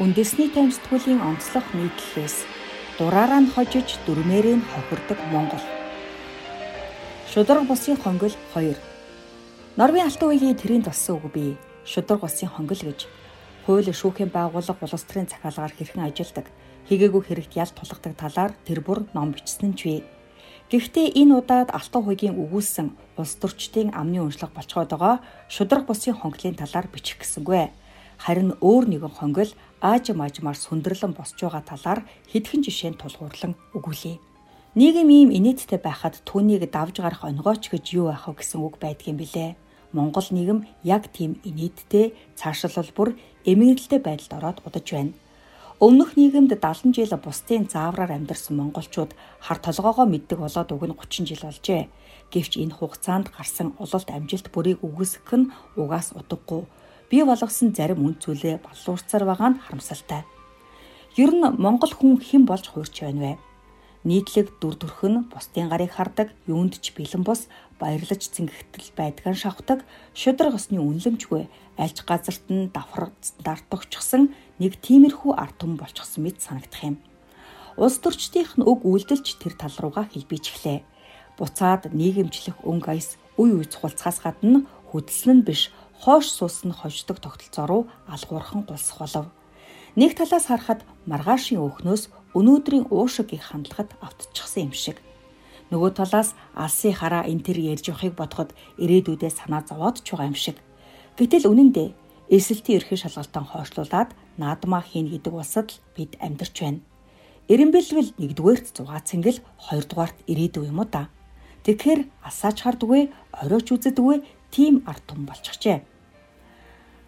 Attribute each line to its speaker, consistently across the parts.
Speaker 1: үндэсний тамирчдын онцлог нийтлэлээс дураараа нь хожиж дөрмээрээ хохирдог Монгол. Шудраг бусын хонгол 2. Норвегийн алтан үеийн тэрийн туссан үг бий. Шудраг бусын хонгол гэж хууль шүүхийн байгууллага улс төрийн захиалгаар хэрхэн ажилдаг, хийгээгүй хэрэгт ял тулгадаг талаар тэр бүр ном бичсэн нь ч бий. Гэхдээ энэ удаад алтан хуйгийн өгүүлсэн улс төрчдийн амны уншлага болцоход байгаа шудраг бусын хонглын талаар бичих гэсэнгүй. Харин өөр нэгэн хонгол аажим аажмаар сүндэрлэн босч байгаа талаар хэдхэн жишээнд тулгуурлан өгүүлье. Нийгэм ийм инээдтэй байхад түүнийг давж гарах онгойч гэж юу байх вэ гэсэн үг байдгийн билээ. Монгол нийгэм яг тийм инээдтэй цаашлал бүр эмгэнэлтэй байдалд ороод удаж байна. Өмнөх нийгэмд 70 жил бусдын заавраар амьдарсан монголчууд хар толгоогоо мэддэг болоод уг нь 30 жил болжээ. Гэвч энэ хугацаанд гарсан улалт амжилт бүрийг үгүйсгэх нь угаас удаггүй. Бий болгосон зарим үн зүйлээ боловсрцаар байгаа нь харамсалтай. Ер нь монгол хүн хэн болж хуурч байна вэ? нийтлэг дүр төрх нь бусдын гарыг хардаг, юунд ч бэлэн бус баярлаж зингэгтэл байдгаан шавхдаг, шудраг осны үнлэмжгүй альж газарт нь давхар дартагчсан нэг тиймэрхүү ард түмэн болчихсон мэт санагдах юм. Улс төрчдийнх нь уг үйлдэлч тэр тал руугаа хэлбийчихлээ. Буцаад нийгэмчлэх өнгө аяс үе үе цухалцахаас гадна хөдөлсөн нь биш, хоош суусан хождог тогтолцоо руу алгуурхан гулсах болов. Нэг талаас харахад маргаашийн өөхнөөс өнөөдрийн уушиг их хандлагад автчихсан юм шиг. Нөгөө талаас алсын хараа энэ төр ярьж явахыг бодоход ирээдүйдээ санаа зовоод ч байгаа юм шиг. Гэтэл үнэн дээ эсэлтийн ерхий шалгалтан хойшлуулад наадмаа хийн гэдэг улсад л бид амьдарч байна. Эренбэлвэл нэгдүгээрт 6 цэнгэл хоёрдугаарт ирээдүй юм уу та. Тэгэхээр асаач хардгүй, оройч үзэдгүй тийм ард том болчихжээ.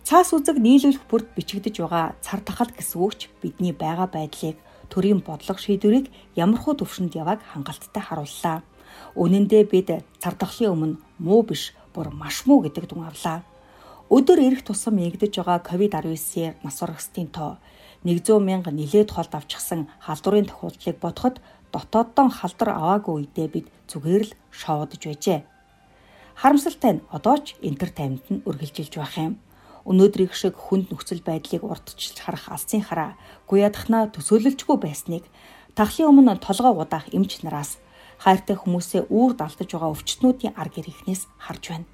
Speaker 1: Цаас үзэг нийлүүлэх бүрд бичигдэж байгаа цар тахал гэсэн үгч бидний байгаа байдлыг төрийн бодлого шийдвэрийг ямархуу төвшөнд явааг хангалттай харууллаа. Үнэн дээр бид цар тахлын өмнө муу биш, бүр маш муу гэдэг дүн авлаа. Өдөр ирэх тусам эгдэж байгаа ковид-19-ийн нас урагсдын тоо 100 мянга нилээд холд авчихсан халдварын тохиолдлыг бодоход дотооддон халдвар аваагүй үедээ бид зүгээр л шоодж байжээ. Харамсалтай нь одоо ч интертеймент нь үргэлжилж байх юм өнөөдрийг шиг хүнд нөхцөл байдлыг урдчилж харах алсын хараа гуядахнаа төсөөлөлжгүй байсныг тахлын өмнө толгой удаах эмч нараас хайртай хүмүүсээ үүр далтаж байгаа өвчтнүүдийн ар гэрхнээс харж байна.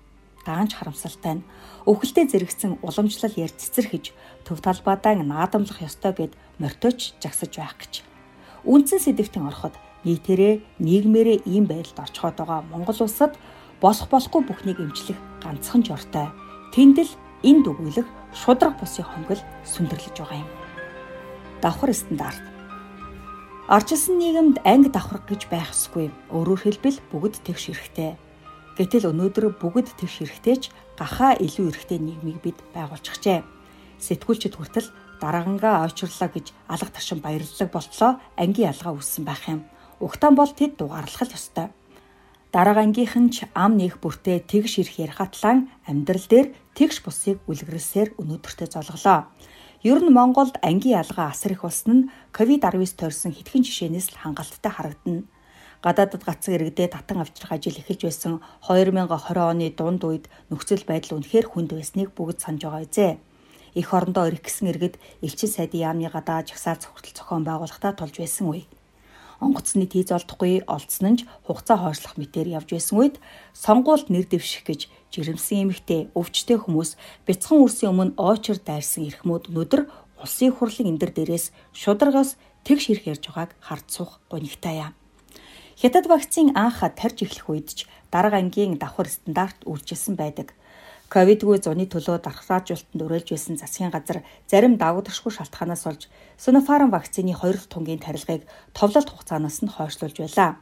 Speaker 1: Даанч харамсалтай нь өвхөлтэй зэрэгцэн уламжлал ярь цэцэрхэж төв талбайдаа наадамлах ёстой гэд морьточ жагсаж байх гэж. Үндсэн сэдвтэн ороход нийтээрээ нийгмээрээ ийм байдалд орчход байгаа Монгол улсад босох болохгүй бүхнийг эмчлэх ганцхан жортой. Тэндэл энэ дүгүйлэх шудраг бусын хонгол сүндэрлэж байгаа юм. Давхар стандарт. Арчилсан нийгэмд анги давхар гэж байх ёсгүй. Өөрөөр хэлбэл бүгд тэгш хэрэгтэй. Гэтэл өнөөдөр бүгд тэгш хэрэгтэйч гахаа илүү эрхтэй нийгмийг бид байгуулчихжээ. Сэтгүүлчд хүртэл дараагангаа ойчрлаа гэж алга ташин баярлалаг болтлоо ангийн ялгаа үүссэн байх юм. Угтаан бол тэд дугаарлах л ёстой. Дараагийн ангийнхан ч ам нээх бүртээ тэгш ирэх ярихатлан амьдрал дээр тэгш бусыг үлгэрэлсээр өнөөдөртөө золголоо. Ер нь Монголд ангийн ялгаа асар их болсон нь ковид-19 тойрсон хэдхэн жишээнээс л хангалттай харагдана. Гадаадд гацсан иргэдээ татан авчрах ажил эхэлж байсан 2020 оны дунд үед нөхцөл байдал үнэхээр хүнд байсныг бүгд санаж байгаа үзээ. Эх орондоо ирэх гисэн иргэд элчин сайдын яамны гадаа жагсаал цогтол зохион байгуулалтаа тулж байсан үе онгоцны тийз олдохгүй олдсон нь хугацаа хойшлох мэтээр явж байсан үед сонгуульд нэр дэвших гэж жирэмсэн эмэгтэй өвчтэй хүмүүс бяцхан үрсийн өмнө оочор дайрсан эрхмүүд өнөөдөр улсын хурлын эндэр дээрээс шударгаас тэгш ирэх ярьж байгааг хард суух гонигтай юм. Хятад вакцины анх тарж эхлэх үед ч дарга ангийн давхар стандарт үржилсэн байдаг. Ковидгүй зуны төлөө дархлаажуултанд өрөөлж байсан засгийн газар зарим давагдагшгүй шалтгаанаас олж Sinopharm вакцины хоёр тунгийн тарилгыг товлолт хугацаанаас нь хойшлуулж байлаа.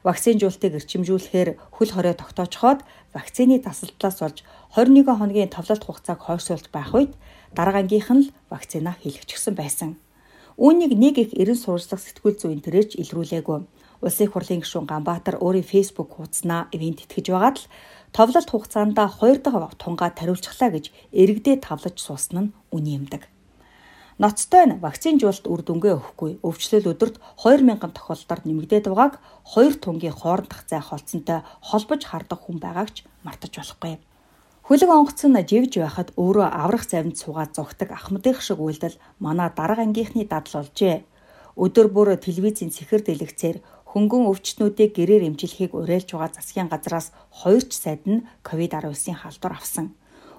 Speaker 1: Вакцинжуултыг эрчимжүүлэхээр хөл хорой тогтоочхоод вакцины тасалдлаас олж 21 хоногийн товлолт хугацааг хойшлуулж байх үед дарга ангийнх нь л вакцина хийлгэчихсэн байсан. Үүнийг нэг их эрен сурчлах сэтгүүл зүйн төрөөж илрүүлээгүй. Улсын хурлын гишүүн Ганбаатар өөрийн facebook хуудаснаа ивент итгэж байгаад л товлолт хугацаанд 2 дахь тунгаа тариулчихлаа гэж эрэгдээ тавлаж суусан нь үний юмдаг. Ноцтой нь вакцинжуулалт үр дүнгээ өгөхгүй өвчлөл өдөрт 2000 тохиолдолд нэмэгдээд байгааг 2 тунгийн хоорондох зай холцсонтой холбож хардаг хүн байгааг ч мартаж болохгүй. Хөлөг онгоц нь живж байхад өөрөө аврах завинд суугаад зогтдаг ахмадынх шиг үйлдэл манай дарга ангийнхны дадал болжээ. Өдөр бүр телевизийн цэхэр дэлгэцээр хөнгөн өвчтнүүдийг гэрээр эмчилхийг уриалж байгаа засгийн газраас хоёрч сайд нь ковид-19-ийн халдвар авсан.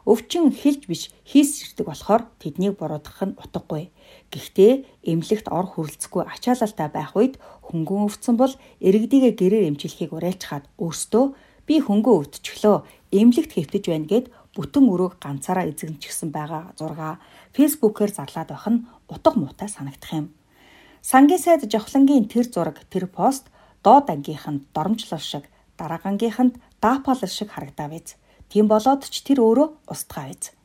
Speaker 1: Өвчин хэлж биш хийсэрдэг болохоор тэднийг буруудах нь утгагүй. Гэхдээ эмнэлэгт ор хүрэлцэхгүй ачаалалтай байх үед хөнгөн өвцөн бол иргэдийгээ гэрээр эмчилхийг уриалчихад өөртөө би хөнгөн өвдчихлөө эмнэлэгт хэвтэж байна гэд бүтэн өрөөг ганцаараа эзэгнчихсэн байгаа зургаа фэйсбүүкээр зарлаад байх нь утга муутай санагдах юм. Сангийн сайд жавхлангийн тэр зураг тэр пост доод ангийнханд доромжлол шиг дараагийн ангийнханд даапалал шиг харагдав биз. Тийм болоод ч тэр өөрөө устгаа биз.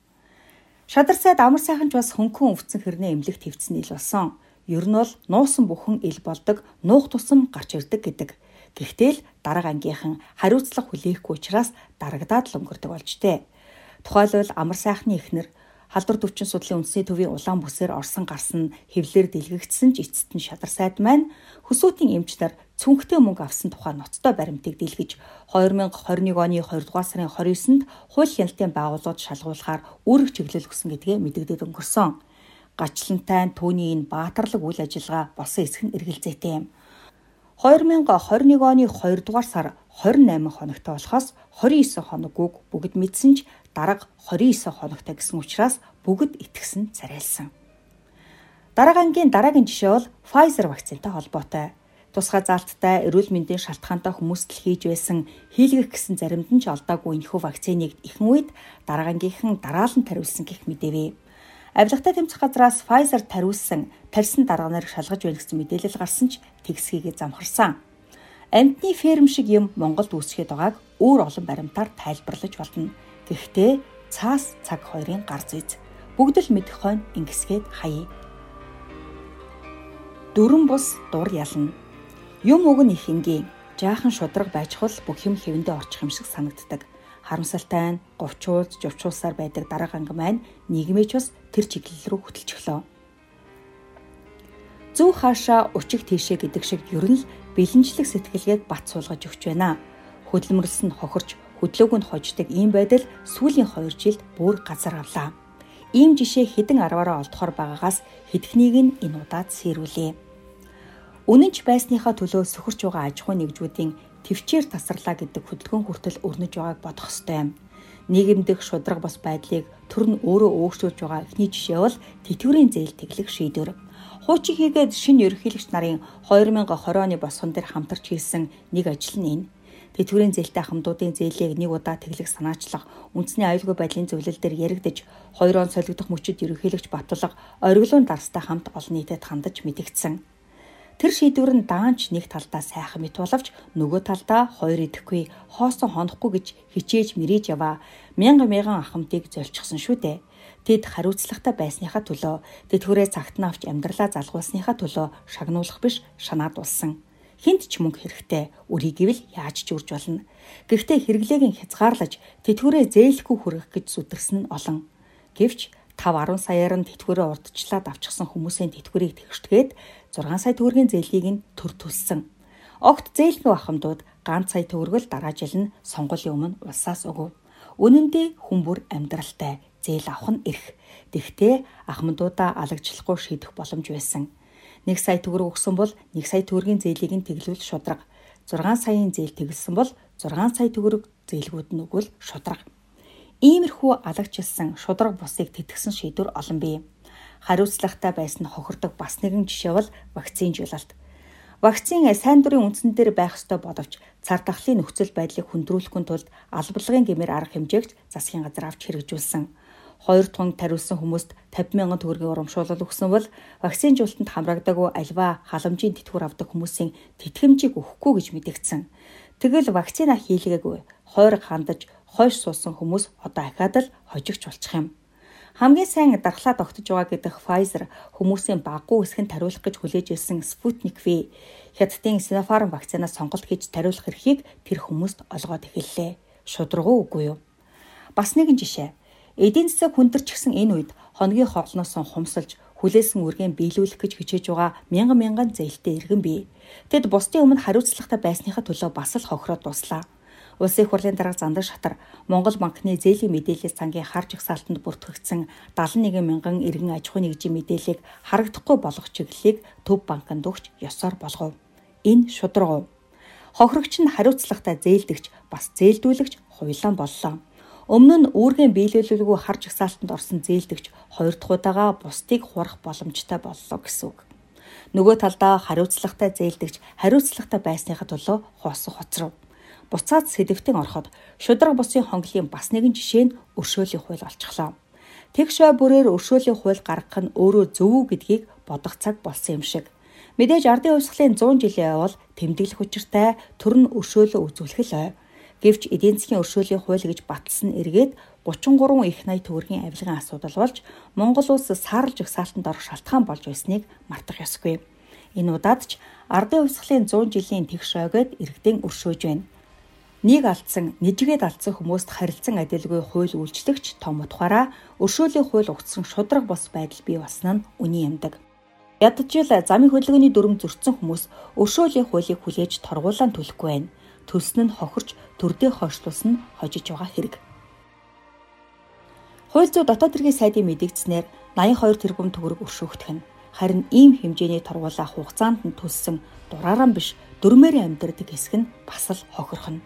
Speaker 1: Шадар сайд амар сайхан ч бас хөнгөн өвцөн хэрнээ эмнэлэгт твцсэн ил болсон. Ер нь бол нуусан бүхэн ил болдог, нуух тусам гарч ирдэг гэдэг. Гэхдээ л дарга ангийнхан хариуцлага хүлээхгүй учраас дарагдаад л өнгөрдөг болж тээ. Тухайлбал амар сайхны ихнэр халдвар төвчин судлалын үндэсний төвийн улаан бүсээр орсон гарсан хэвлэлээр дэлгэгдсэн ч эцэст нь шадар сайд маань хөсөөтийн эмчнэр цүнхтэй мөнгө авсан тухай ноцтой баримтыг дэлгэж 2021 оны 2 дугаар сарын 29-нд хууль хяналтын байгууллагууд шалгуулахаар үүрэг чиглэл өгсөн гэдгээ мэдэгдээд өнгөрсөн. Гачлантай түүний энэ баатарлаг үйл ажиллагаа болсон эсэх нь эргэлзээтэй юм. 2021 оны 2 дугаар сар 28 хоногтой болохоос 29 хоног үг бүгд мэдсэн ч дарга 29 хоногтой гэсэн учраас бүгд итгэсэн царайлсан. Дараагийн дараагийн жишээ бол Pfizer вакцинтай холбоотой. Тусгай заалттай эрүүл мэндийн шалтгаантай хүмүүст л хийж байсан хийлгэх гэсэн заримд нь ч олдоогүй энэхүү вакциныг ихэн үед дараагийнхын дараалан тариулсан гэх мэдэвэ. Авилгатай тэмцэх газраас Pfizer тариулсан тарьсан дарга нарыг шалгаж байна гэсэн мэдээлэл гарсан ч тэгсхийгээ замхарсан. Амтны ферм шиг юм Монголд үүсгээд байгааг өөр олон баримтаар тайлбарлаж болно. Гэхдээ цаас цаг хоёрын гар зүйз бүгд л мэдэх хойно ингэсгээд хаяа. Дөрөн бус дур ялна. Юм уг нь их энгийн. Жаахан шудраг байж хол бүх юм хэвэндээ орчих юм шиг санагддаг. Харамсалтай нь говчуулж, жовчуулсаар байдаг дараагийн анги маань нийгмээч бас тэр чиглэл рүү хөтлөж өглөө. Зөв хаашаа учих тийшээ гэдэг шиг ер нь л бэлэнчлэг сэтгэлгээд бат суулгаж өгч байна. Хөдөлмөрлс нь хохирч хөдлөөг нь хождог ийм байдал сүүлийн 2 жилд бүр газар авлаа. Ийм жишээ хэдэн арваараа олдохоор байгаагаас хэдхнийг нь энэ удаад сэрүүлээ. Үнэнч байсныхаа төлөө сөхөрч байгаа аж ахуй нэгжүүдийн төвчээр тасарлаа гэдэг хөдөлгөөн хүртэл өрнөж байгааг бодох ёстой юм. Нийгэмдэх шудраг бас байдлыг төр нь өөрөө өөрчилж байгаа эхний жишээ бол тэтгэврийн зээл тэглэх шийдвэр. Хуучин хийгээд шинэ ерөнхийлөгч нарын 2020 оны босгон дээр хамтарч хийсэн нэг ажил нь энэ тэтгэврийн зээлтэй хамтуудын зээлийг нэг удаа тэглэх санаачлах үндэсний аюулгүй байдлын зөвлөл дээр яригдж 2 он солигдох мөчөд ерөнхийлөгч Батулга ориглон дарстай хамт олон нийтэд хандаж мэдгдсэн. Тэр шийдвэр нь даанч нэг талдаа сайхан мэт боловч нөгөө талдаа хоёр идэхгүй хоосон хонохгүй гэж хичээж мэрэж яваа мянга мянган ахмадыг золчихсон шүү дээ. Тэд хариуцлагатай байсныхаа төлөө тэтгэврээ цагт нь авч амьдралаа залгуулсныхаа төлөө шагнуулах биш шанаад улсан хинт ч мөнгө хэрэгтэй үрийг гэвэл яаж ч үрж болно. Гэхдээ хэрэглээг нь хязгаарлаж тэтгэврээ зээлэхгүй хүргэх гэж зүтгэсэн нь олон. Гэвч 5 10 саяар нь тэтгэврээ урдчлаад авчихсан хүмүүсийн тэтгэврийг тэгшдгээд 6 сая төгрөгийн зээлийг нь төр төлсөн. Огт зээлгүй ахмадууд ганц сая төгрөгөл дараа жил нь сонгуулийн өмнө улсаас өгөв. Үнэн дээр хүн бүр амьдралтай зээл авах нь эрх. Тэгвэл ахмадуудаа алагжлахгүй шийдэх боломж байсан. 1 сая төгрөг өгсөн бол 1 сая төгрөгийн зээлийг нь тэглүүл шудраг. 6 саяын зээл тэглэсэн бол 6 сая төгрөг зээлгүүд нь өгвөл шудраг. Иймэрхүү алагчилсан шудраг бусыг тэтгсэн шийдвэр олон бий. Хариуцлагатай байсан хохирдог бас нэгэн жишээ бол вакцинжуулалт. Вакцин сайн дурын үндсэн дээр байх ёстой боловч цар тахлын нөхцөл байдлыг хүндрүүлэхүн тулд албалгын гэмээр арга хэмжээгч засгийн газар авч хэрэгжүүлсэн хоёр тунг тариулсан хүмүүст 50 мянган төгрөгийн урамшуулал өгсөн бол вакцин жуултанд хамрагдаагүй альва халамжийн тэтгэвэр авдаг хүмүүсийн тэтгэмжийг өгөхгүй гэж мэдэгдсэн. Тэгэл вакцина хийлгээгүй хойр хандаж хойш суусан хүмүүс одоо ахаад л хожигч болчих юм. Хамгийн сайн дархлаа тогтож байгаа гэдэг Pfizer хүмүүсийн баггүй хэсэг нь тариулах гэж хүлээж ирсэн Sputnik V хятадын Sinopharm вакцинаас сонголт хийж тариулах эрхийг тэр хүмүүст олгоод эхэллээ. Шудрагуу үгүй юу? Бас нэгэн жишээ. Эдийн засаг хүндэрч гисэн энэ үед хоногийн хоолноос хумсалж хүлээсэн үргээ биелүүлэх гэж хичээж байгаа мянган мянган зээлтэй иргэн бий. Тэд бусдын өмнө хариуцлагатай байсныхаа төлөө бас л хохироод дуслаа. Улсын их хурлын дарга Зандаг шатар Монгол банкны зээлийн мэдээлэл сангийн хар жагсаалтанд бүртгэгдсэн 71 мянган иргэн аж ахуйн нэгжийн мэдээллийг харагдахгүй болгох чиглэлийг Төв банкнд өгч ёсоор болгов. Энэ шудраг. Хохирогч нь хариуцлагатай зээлдэгч бас зээлдүүлэгч хуйлаан боллоо. Өмнө нь үүргийн биелүүлэлгүй хар жагсаалтанд орсон зээлдэгч хоёр дахь удаага бусдыг хурах боломжтой боллоо гэсэн үг. Нөгөө талдаа хариуцлагатай зээлдэгч хариуцлагатай байсныхаа төлөө хоосох хоцров буцаад сэдвтэн ороход шудраг бусын хонглын бас нэгэн жишээ нь өршөөлийн хууль болчихлоо. Тэгшээ бүрээр өршөөлийн хууль гаргах нь өөрөө зөв үү гэдгийг бодох цаг болсон юм шиг. Мэдээж ардын хувьсгалын 100 жилийн явал тэмдэглэх учиртай төр нь өршөөлөө үзүүлэх л ой. Гэвч эдийн засгийн өршөөлийн хууль гэж батлсан эргээд 33 их 80 төгрөгийн авилгын асуудал болж Монгол улс саарл жагсаалтанд орох шалтгаан болж байсныг мартах ёсгүй. Энэ удаад ч ардын хувьсгалын 100 жилийн тэгш ойгод иргэдийн өршөөж байна нэг алдсан, нэжгээд алдсан хүмүүст харилцан адилгүй хууль үйлчлэгч том утгаараа өршөөлийн хууль угтсан шудраг бос байдал бий болсон нь үнэн юмдаг. Ядчил замын хөдөлгөөний дүрм зөрчсөн хүмүүс өршөөлийн хуулийг хүлээж торгуулан төлөхгүй байна. Төлсөн нь хохирч төрдөө хойшлуулсан нь хожиж байгаа хэрэг. Хууль зүйн дотоод хэргийн сайдын мэдэгдснээр 82 тэрбум төгрөг өршөөгдөх нь харин ийм хэмжээний торгуулаа хугацаанд нь төлсөн дураараа биш дөрмээр амьдрэх хэсэг нь бас л хохирох нь